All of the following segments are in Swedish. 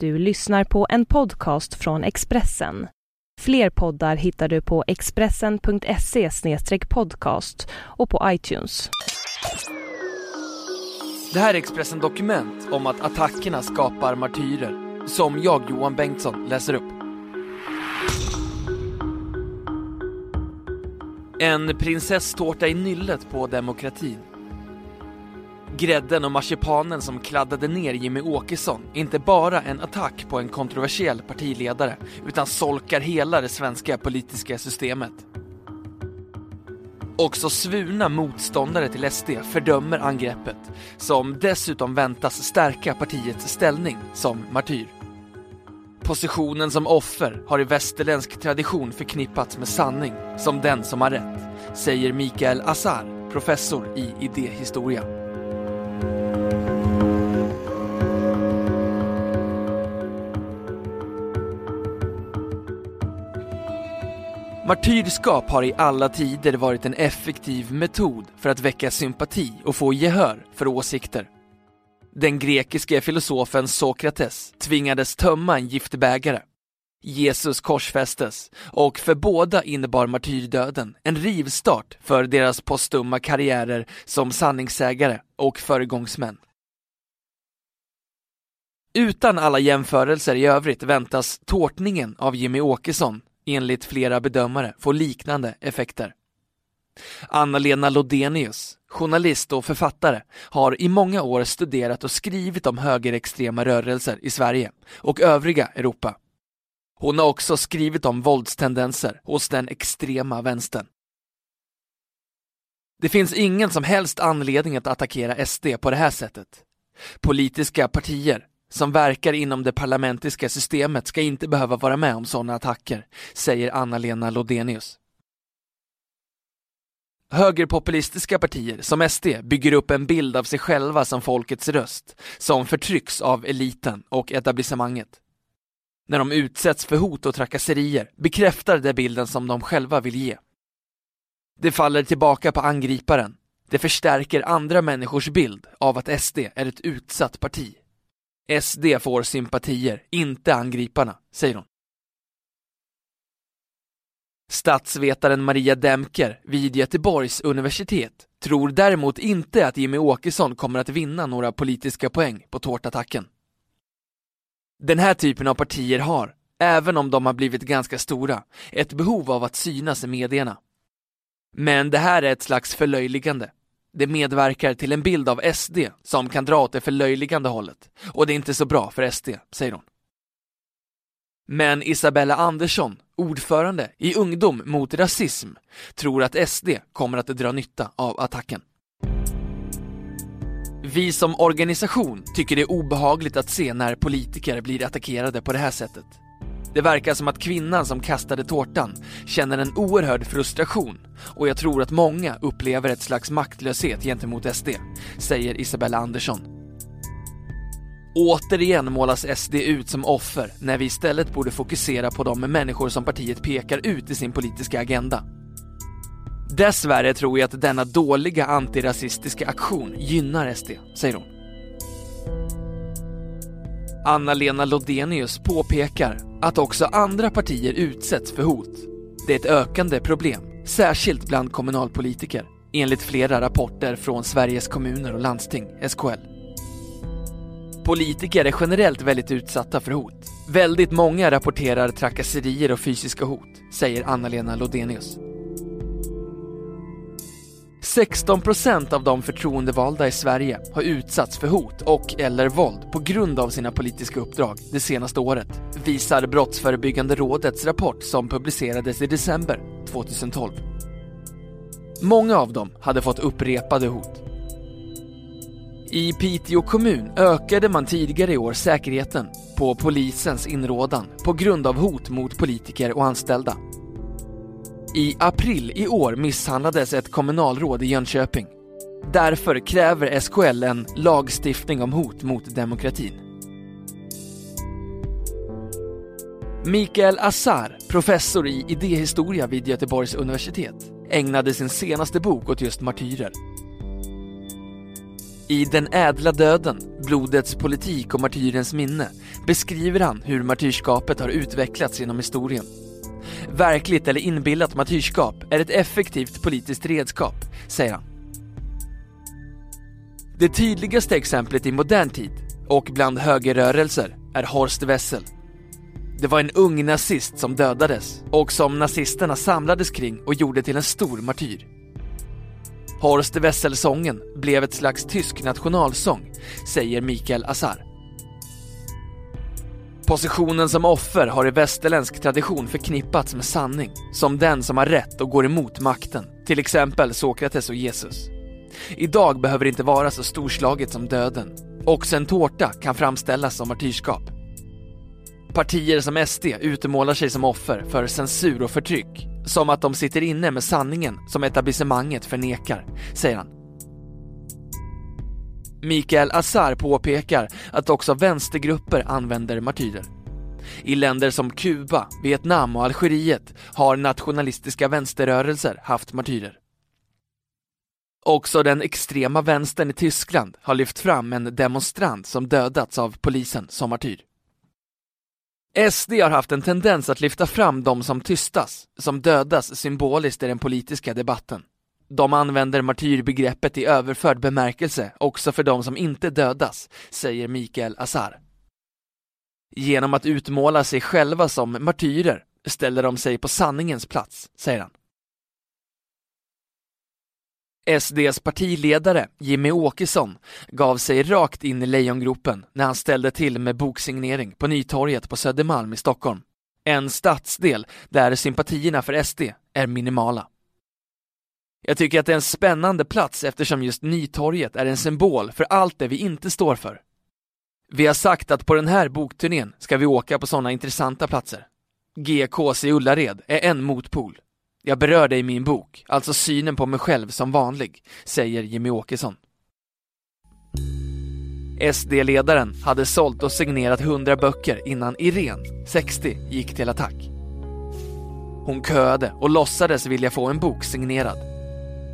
Du lyssnar på en podcast från Expressen. Fler poddar hittar du på expressen.se podcast och på iTunes. Det här är Expressen Dokument om att attackerna skapar martyrer, som jag, Johan Bengtsson, läser upp. En prinsesstårta i nyllet på demokratin. Grädden och marsipanen som kladdade ner Jimmy Åkesson är inte bara en attack på en kontroversiell partiledare, utan solkar hela det svenska politiska systemet. Också svurna motståndare till SD fördömer angreppet, som dessutom väntas stärka partiets ställning som martyr. Positionen som offer har i västerländsk tradition förknippats med sanning, som den som har rätt, säger Mikael Azar, professor i idéhistoria. Martyrskap har i alla tider varit en effektiv metod för att väcka sympati och få gehör för åsikter. Den grekiske filosofen Sokrates tvingades tömma en giftbägare. Jesus korsfästes och för båda innebar martyrdöden en rivstart för deras postuma karriärer som sanningssägare och föregångsmän. Utan alla jämförelser i övrigt väntas tårtningen av Jimmy Åkesson enligt flera bedömare få liknande effekter. Anna-Lena Lodenius, journalist och författare, har i många år studerat och skrivit om högerextrema rörelser i Sverige och övriga Europa. Hon har också skrivit om våldstendenser hos den extrema vänstern. Det finns ingen som helst anledning att attackera SD på det här sättet. Politiska partier som verkar inom det parlamentiska systemet ska inte behöva vara med om sådana attacker, säger Anna-Lena Lodenius. Högerpopulistiska partier som SD bygger upp en bild av sig själva som folkets röst, som förtrycks av eliten och etablissemanget. När de utsätts för hot och trakasserier bekräftar det bilden som de själva vill ge. Det faller tillbaka på angriparen. Det förstärker andra människors bild av att SD är ett utsatt parti. SD får sympatier, inte angriparna, säger hon. Statsvetaren Maria Demker vid Göteborgs universitet tror däremot inte att Jimmy Åkesson kommer att vinna några politiska poäng på tårtattacken. Den här typen av partier har, även om de har blivit ganska stora, ett behov av att synas i medierna. Men det här är ett slags förlöjligande. Det medverkar till en bild av SD som kan dra åt det förlöjligande hållet. Och det är inte så bra för SD, säger hon. Men Isabella Andersson, ordförande i Ungdom mot rasism, tror att SD kommer att dra nytta av attacken. Vi som organisation tycker det är obehagligt att se när politiker blir attackerade på det här sättet. Det verkar som att kvinnan som kastade tårtan känner en oerhörd frustration och jag tror att många upplever ett slags maktlöshet gentemot SD, säger Isabella Andersson. Återigen målas SD ut som offer när vi istället borde fokusera på de människor som partiet pekar ut i sin politiska agenda. Dessvärre tror jag att denna dåliga antirasistiska aktion gynnar SD, säger hon. Anna-Lena Lodenius påpekar att också andra partier utsätts för hot. Det är ett ökande problem, särskilt bland kommunalpolitiker, enligt flera rapporter från Sveriges kommuner och landsting, SKL. Politiker är generellt väldigt utsatta för hot. Väldigt många rapporterar trakasserier och fysiska hot, säger Anna-Lena Lodenius. 16 procent av de förtroendevalda i Sverige har utsatts för hot och eller våld på grund av sina politiska uppdrag det senaste året, visar Brottsförebyggande rådets rapport som publicerades i december 2012. Många av dem hade fått upprepade hot. I Piteå kommun ökade man tidigare i år säkerheten på polisens inrådan på grund av hot mot politiker och anställda. I april i år misshandlades ett kommunalråd i Jönköping. Därför kräver SKL en lagstiftning om hot mot demokratin. Mikael Azar, professor i idéhistoria vid Göteborgs universitet, ägnade sin senaste bok åt just martyrer. I Den ädla döden Blodets politik och martyrens minne beskriver han hur martyrskapet har utvecklats genom historien. Verkligt eller inbillat martyrskap är ett effektivt politiskt redskap, säger han. Det tydligaste exemplet i modern tid och bland högerrörelser är Horst Wessel. Det var en ung nazist som dödades och som nazisterna samlades kring och gjorde till en stor martyr. Horst Wessel-sången blev ett slags tysk nationalsång, säger Mikael Azar. Positionen som offer har i västerländsk tradition förknippats med sanning, som den som har rätt och går emot makten, till exempel Sokrates och Jesus. Idag behöver det inte vara så storslaget som döden. Också en tårta kan framställas som martyrskap. Partier som SD utmålar sig som offer för censur och förtryck, som att de sitter inne med sanningen som etablissemanget förnekar, säger han. Mikael Azar påpekar att också vänstergrupper använder martyrer. I länder som Kuba, Vietnam och Algeriet har nationalistiska vänsterrörelser haft martyrer. Också den extrema vänstern i Tyskland har lyft fram en demonstrant som dödats av polisen som martyr. SD har haft en tendens att lyfta fram de som tystas, som dödas symboliskt i den politiska debatten. De använder martyrbegreppet i överförd bemärkelse också för de som inte dödas, säger Mikael Azar. Genom att utmåla sig själva som martyrer ställer de sig på sanningens plats, säger han. SDs partiledare Jimmy Åkesson gav sig rakt in i lejongropen när han ställde till med boksignering på Nytorget på Södermalm i Stockholm. En stadsdel där sympatierna för SD är minimala. Jag tycker att det är en spännande plats eftersom just Nytorget är en symbol för allt det vi inte står för. Vi har sagt att på den här bokturnén ska vi åka på sådana intressanta platser. GKs i Ullared är en motpol. Jag berör det i min bok, alltså synen på mig själv som vanlig, säger Jimmy Åkesson. SD-ledaren hade sålt och signerat 100 böcker innan Irene, 60, gick till attack. Hon köade och låtsades vilja få en bok signerad.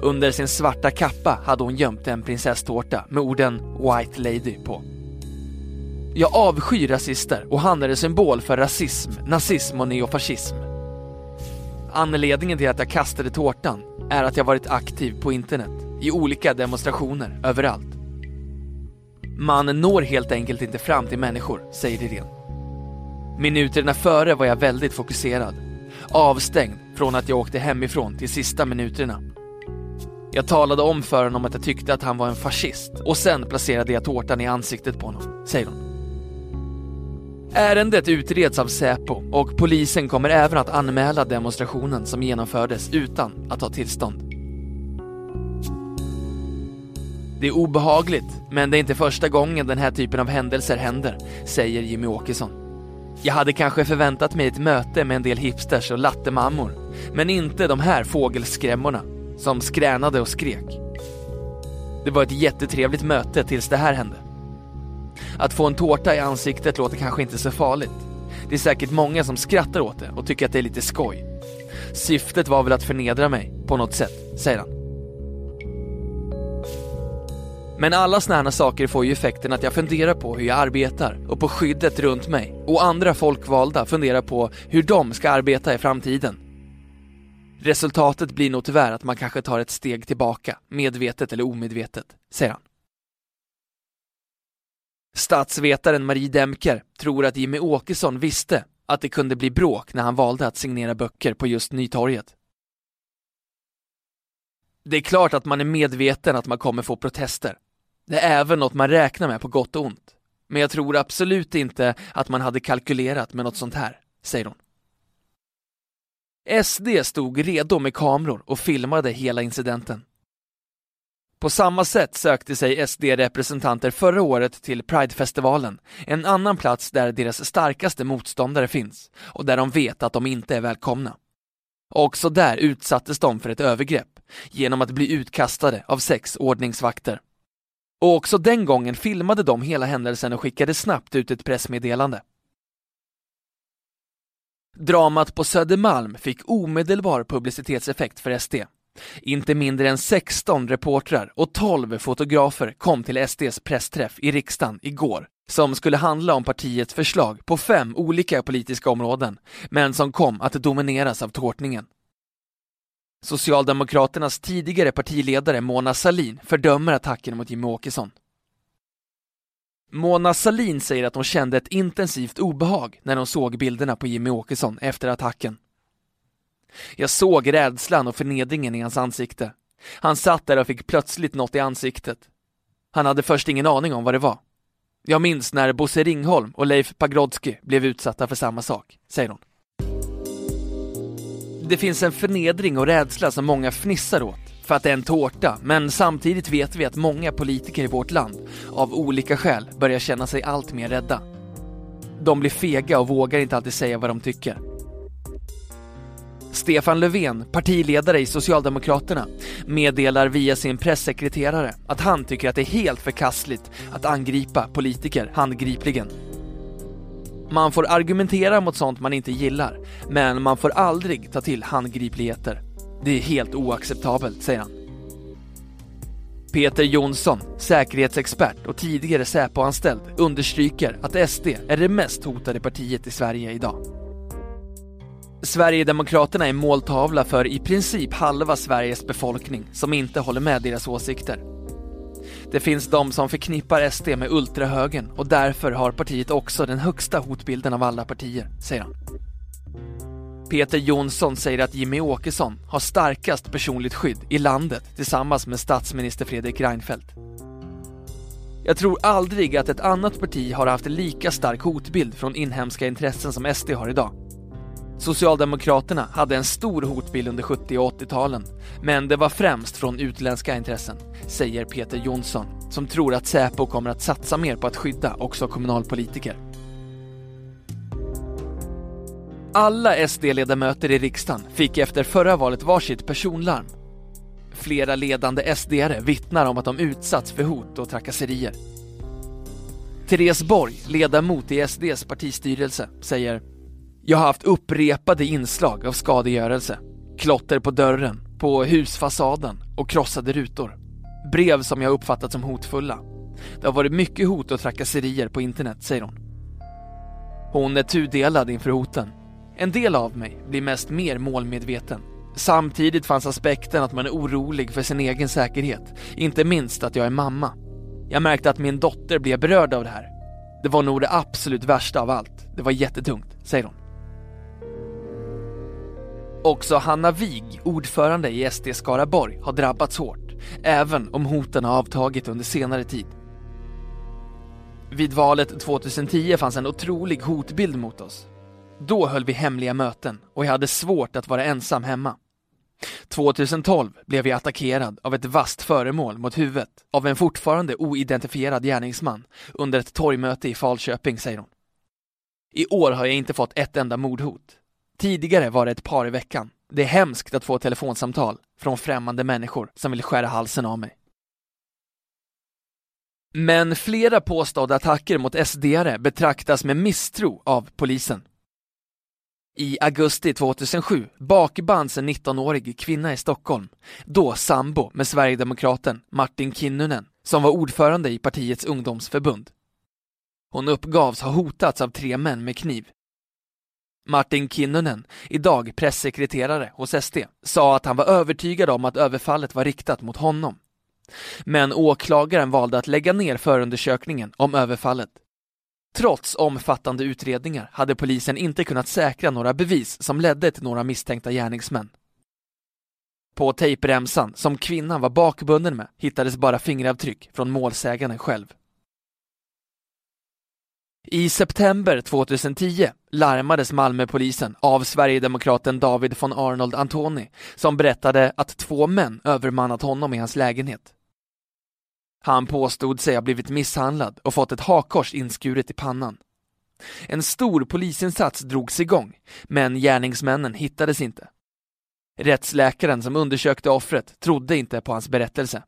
Under sin svarta kappa hade hon gömt en prinsesstårta med orden White Lady på. Jag avskyr rasister och han är en symbol för rasism, nazism och neofascism. Anledningen till att jag kastade tårtan är att jag varit aktiv på internet, i olika demonstrationer överallt. Man når helt enkelt inte fram till människor, säger Irene. Minuterna före var jag väldigt fokuserad, avstängd från att jag åkte hemifrån till sista minuterna. Jag talade om för honom att jag tyckte att han var en fascist och sen placerade jag tårtan i ansiktet på honom, säger hon. Ärendet utreds av Säpo och polisen kommer även att anmäla demonstrationen som genomfördes utan att ha tillstånd. Det är obehagligt, men det är inte första gången den här typen av händelser händer, säger Jimmy Åkesson. Jag hade kanske förväntat mig ett möte med en del hipsters och lattemammor, men inte de här fågelskrämmorna som skränade och skrek. Det var ett jättetrevligt möte tills det här hände. Att få en tårta i ansiktet låter kanske inte så farligt. Det är säkert många som skrattar åt det och tycker att det är lite skoj. Syftet var väl att förnedra mig på något sätt, säger han. Men alla såna här saker får ju effekten att jag funderar på hur jag arbetar och på skyddet runt mig och andra folkvalda funderar på hur de ska arbeta i framtiden. Resultatet blir nog tyvärr att man kanske tar ett steg tillbaka, medvetet eller omedvetet, säger han. Statsvetaren Marie Demker tror att Jimmy Åkesson visste att det kunde bli bråk när han valde att signera böcker på just Nytorget. Det är klart att man är medveten att man kommer få protester. Det är även något man räknar med på gott och ont. Men jag tror absolut inte att man hade kalkylerat med något sånt här, säger hon. SD stod redo med kameror och filmade hela incidenten. På samma sätt sökte sig SD-representanter förra året till Pridefestivalen, en annan plats där deras starkaste motståndare finns och där de vet att de inte är välkomna. Också där utsattes de för ett övergrepp genom att bli utkastade av sex ordningsvakter. Och också den gången filmade de hela händelsen och skickade snabbt ut ett pressmeddelande. Dramat på Södermalm fick omedelbar publicitetseffekt för SD. Inte mindre än 16 reportrar och 12 fotografer kom till SDs pressträff i riksdagen igår som skulle handla om partiets förslag på fem olika politiska områden, men som kom att domineras av tårtningen. Socialdemokraternas tidigare partiledare Mona Sahlin fördömer attacken mot Jimmie Åkesson. Mona Salin säger att hon kände ett intensivt obehag när hon såg bilderna på Jimmie Åkesson efter attacken. Jag såg rädslan och förnedringen i hans ansikte. Han satt där och fick plötsligt något i ansiktet. Han hade först ingen aning om vad det var. Jag minns när Bosse Ringholm och Leif Pagrodsky blev utsatta för samma sak, säger hon. Det finns en förnedring och rädsla som många fnissar åt för att det är en tårta, men samtidigt vet vi att många politiker i vårt land av olika skäl börjar känna sig allt mer rädda. De blir fega och vågar inte alltid säga vad de tycker. Stefan Löfven, partiledare i Socialdemokraterna, meddelar via sin pressekreterare att han tycker att det är helt förkastligt att angripa politiker handgripligen. Man får argumentera mot sånt man inte gillar, men man får aldrig ta till handgripligheter. Det är helt oacceptabelt, säger han. Peter Jonsson, säkerhetsexpert och tidigare Säpo-anställd, understryker att SD är det mest hotade partiet i Sverige idag. Sverigedemokraterna är måltavla för i princip halva Sveriges befolkning som inte håller med deras åsikter. Det finns de som förknippar SD med ultrahögern och därför har partiet också den högsta hotbilden av alla partier, säger han. Peter Jonsson säger att Jimmy Åkesson har starkast personligt skydd i landet tillsammans med statsminister Fredrik Reinfeldt. Jag tror aldrig att ett annat parti har haft en lika stark hotbild från inhemska intressen som SD har idag. Socialdemokraterna hade en stor hotbild under 70 och 80-talen, men det var främst från utländska intressen, säger Peter Jonsson, som tror att Säpo kommer att satsa mer på att skydda också kommunalpolitiker. Alla SD-ledamöter i riksdagen fick efter förra valet varsitt personlarm. Flera ledande SD-are vittnar om att de utsatts för hot och trakasserier. Therese Borg, ledamot i SDs partistyrelse, säger jag har haft upprepade inslag av skadegörelse. Klotter på dörren, på husfasaden och krossade rutor. Brev som jag uppfattat som hotfulla. Det har varit mycket hot och trakasserier på internet, säger hon. Hon är tudelad inför hoten. En del av mig blir mest mer målmedveten. Samtidigt fanns aspekten att man är orolig för sin egen säkerhet, inte minst att jag är mamma. Jag märkte att min dotter blev berörd av det här. Det var nog det absolut värsta av allt. Det var jättetungt, säger hon. Också Hanna Wig, ordförande i SD Skaraborg, har drabbats hårt, även om hoten har avtagit under senare tid. Vid valet 2010 fanns en otrolig hotbild mot oss. Då höll vi hemliga möten och jag hade svårt att vara ensam hemma. 2012 blev jag attackerad av ett vasst föremål mot huvudet av en fortfarande oidentifierad gärningsman under ett torgmöte i Falköping, säger hon. I år har jag inte fått ett enda mordhot. Tidigare var det ett par i veckan. Det är hemskt att få telefonsamtal från främmande människor som vill skära halsen av mig. Men flera påstådda attacker mot SDR betraktas med misstro av polisen. I augusti 2007 bakbands en 19-årig kvinna i Stockholm, då sambo med sverigedemokraten Martin Kinnunen, som var ordförande i partiets ungdomsförbund. Hon uppgavs ha hotats av tre män med kniv. Martin Kinnunen, idag pressekreterare hos SD, sa att han var övertygad om att överfallet var riktat mot honom. Men åklagaren valde att lägga ner förundersökningen om överfallet. Trots omfattande utredningar hade polisen inte kunnat säkra några bevis som ledde till några misstänkta gärningsmän. På tejpremsan, som kvinnan var bakbunden med, hittades bara fingeravtryck från målsäganden själv. I september 2010 larmades Malmöpolisen av Sverigedemokraten David von Arnold Antoni som berättade att två män övermannat honom i hans lägenhet. Han påstod sig ha blivit misshandlad och fått ett hakkors inskuret i pannan. En stor polisinsats drogs igång, men gärningsmännen hittades inte. Rättsläkaren som undersökte offret trodde inte på hans berättelse.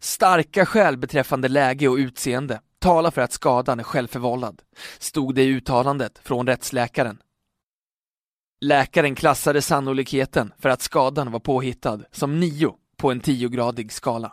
Starka skäl beträffande läge och utseende talar för att skadan är självförvållad, stod det i uttalandet från rättsläkaren. Läkaren klassade sannolikheten för att skadan var påhittad som 9 på en 10-gradig skala.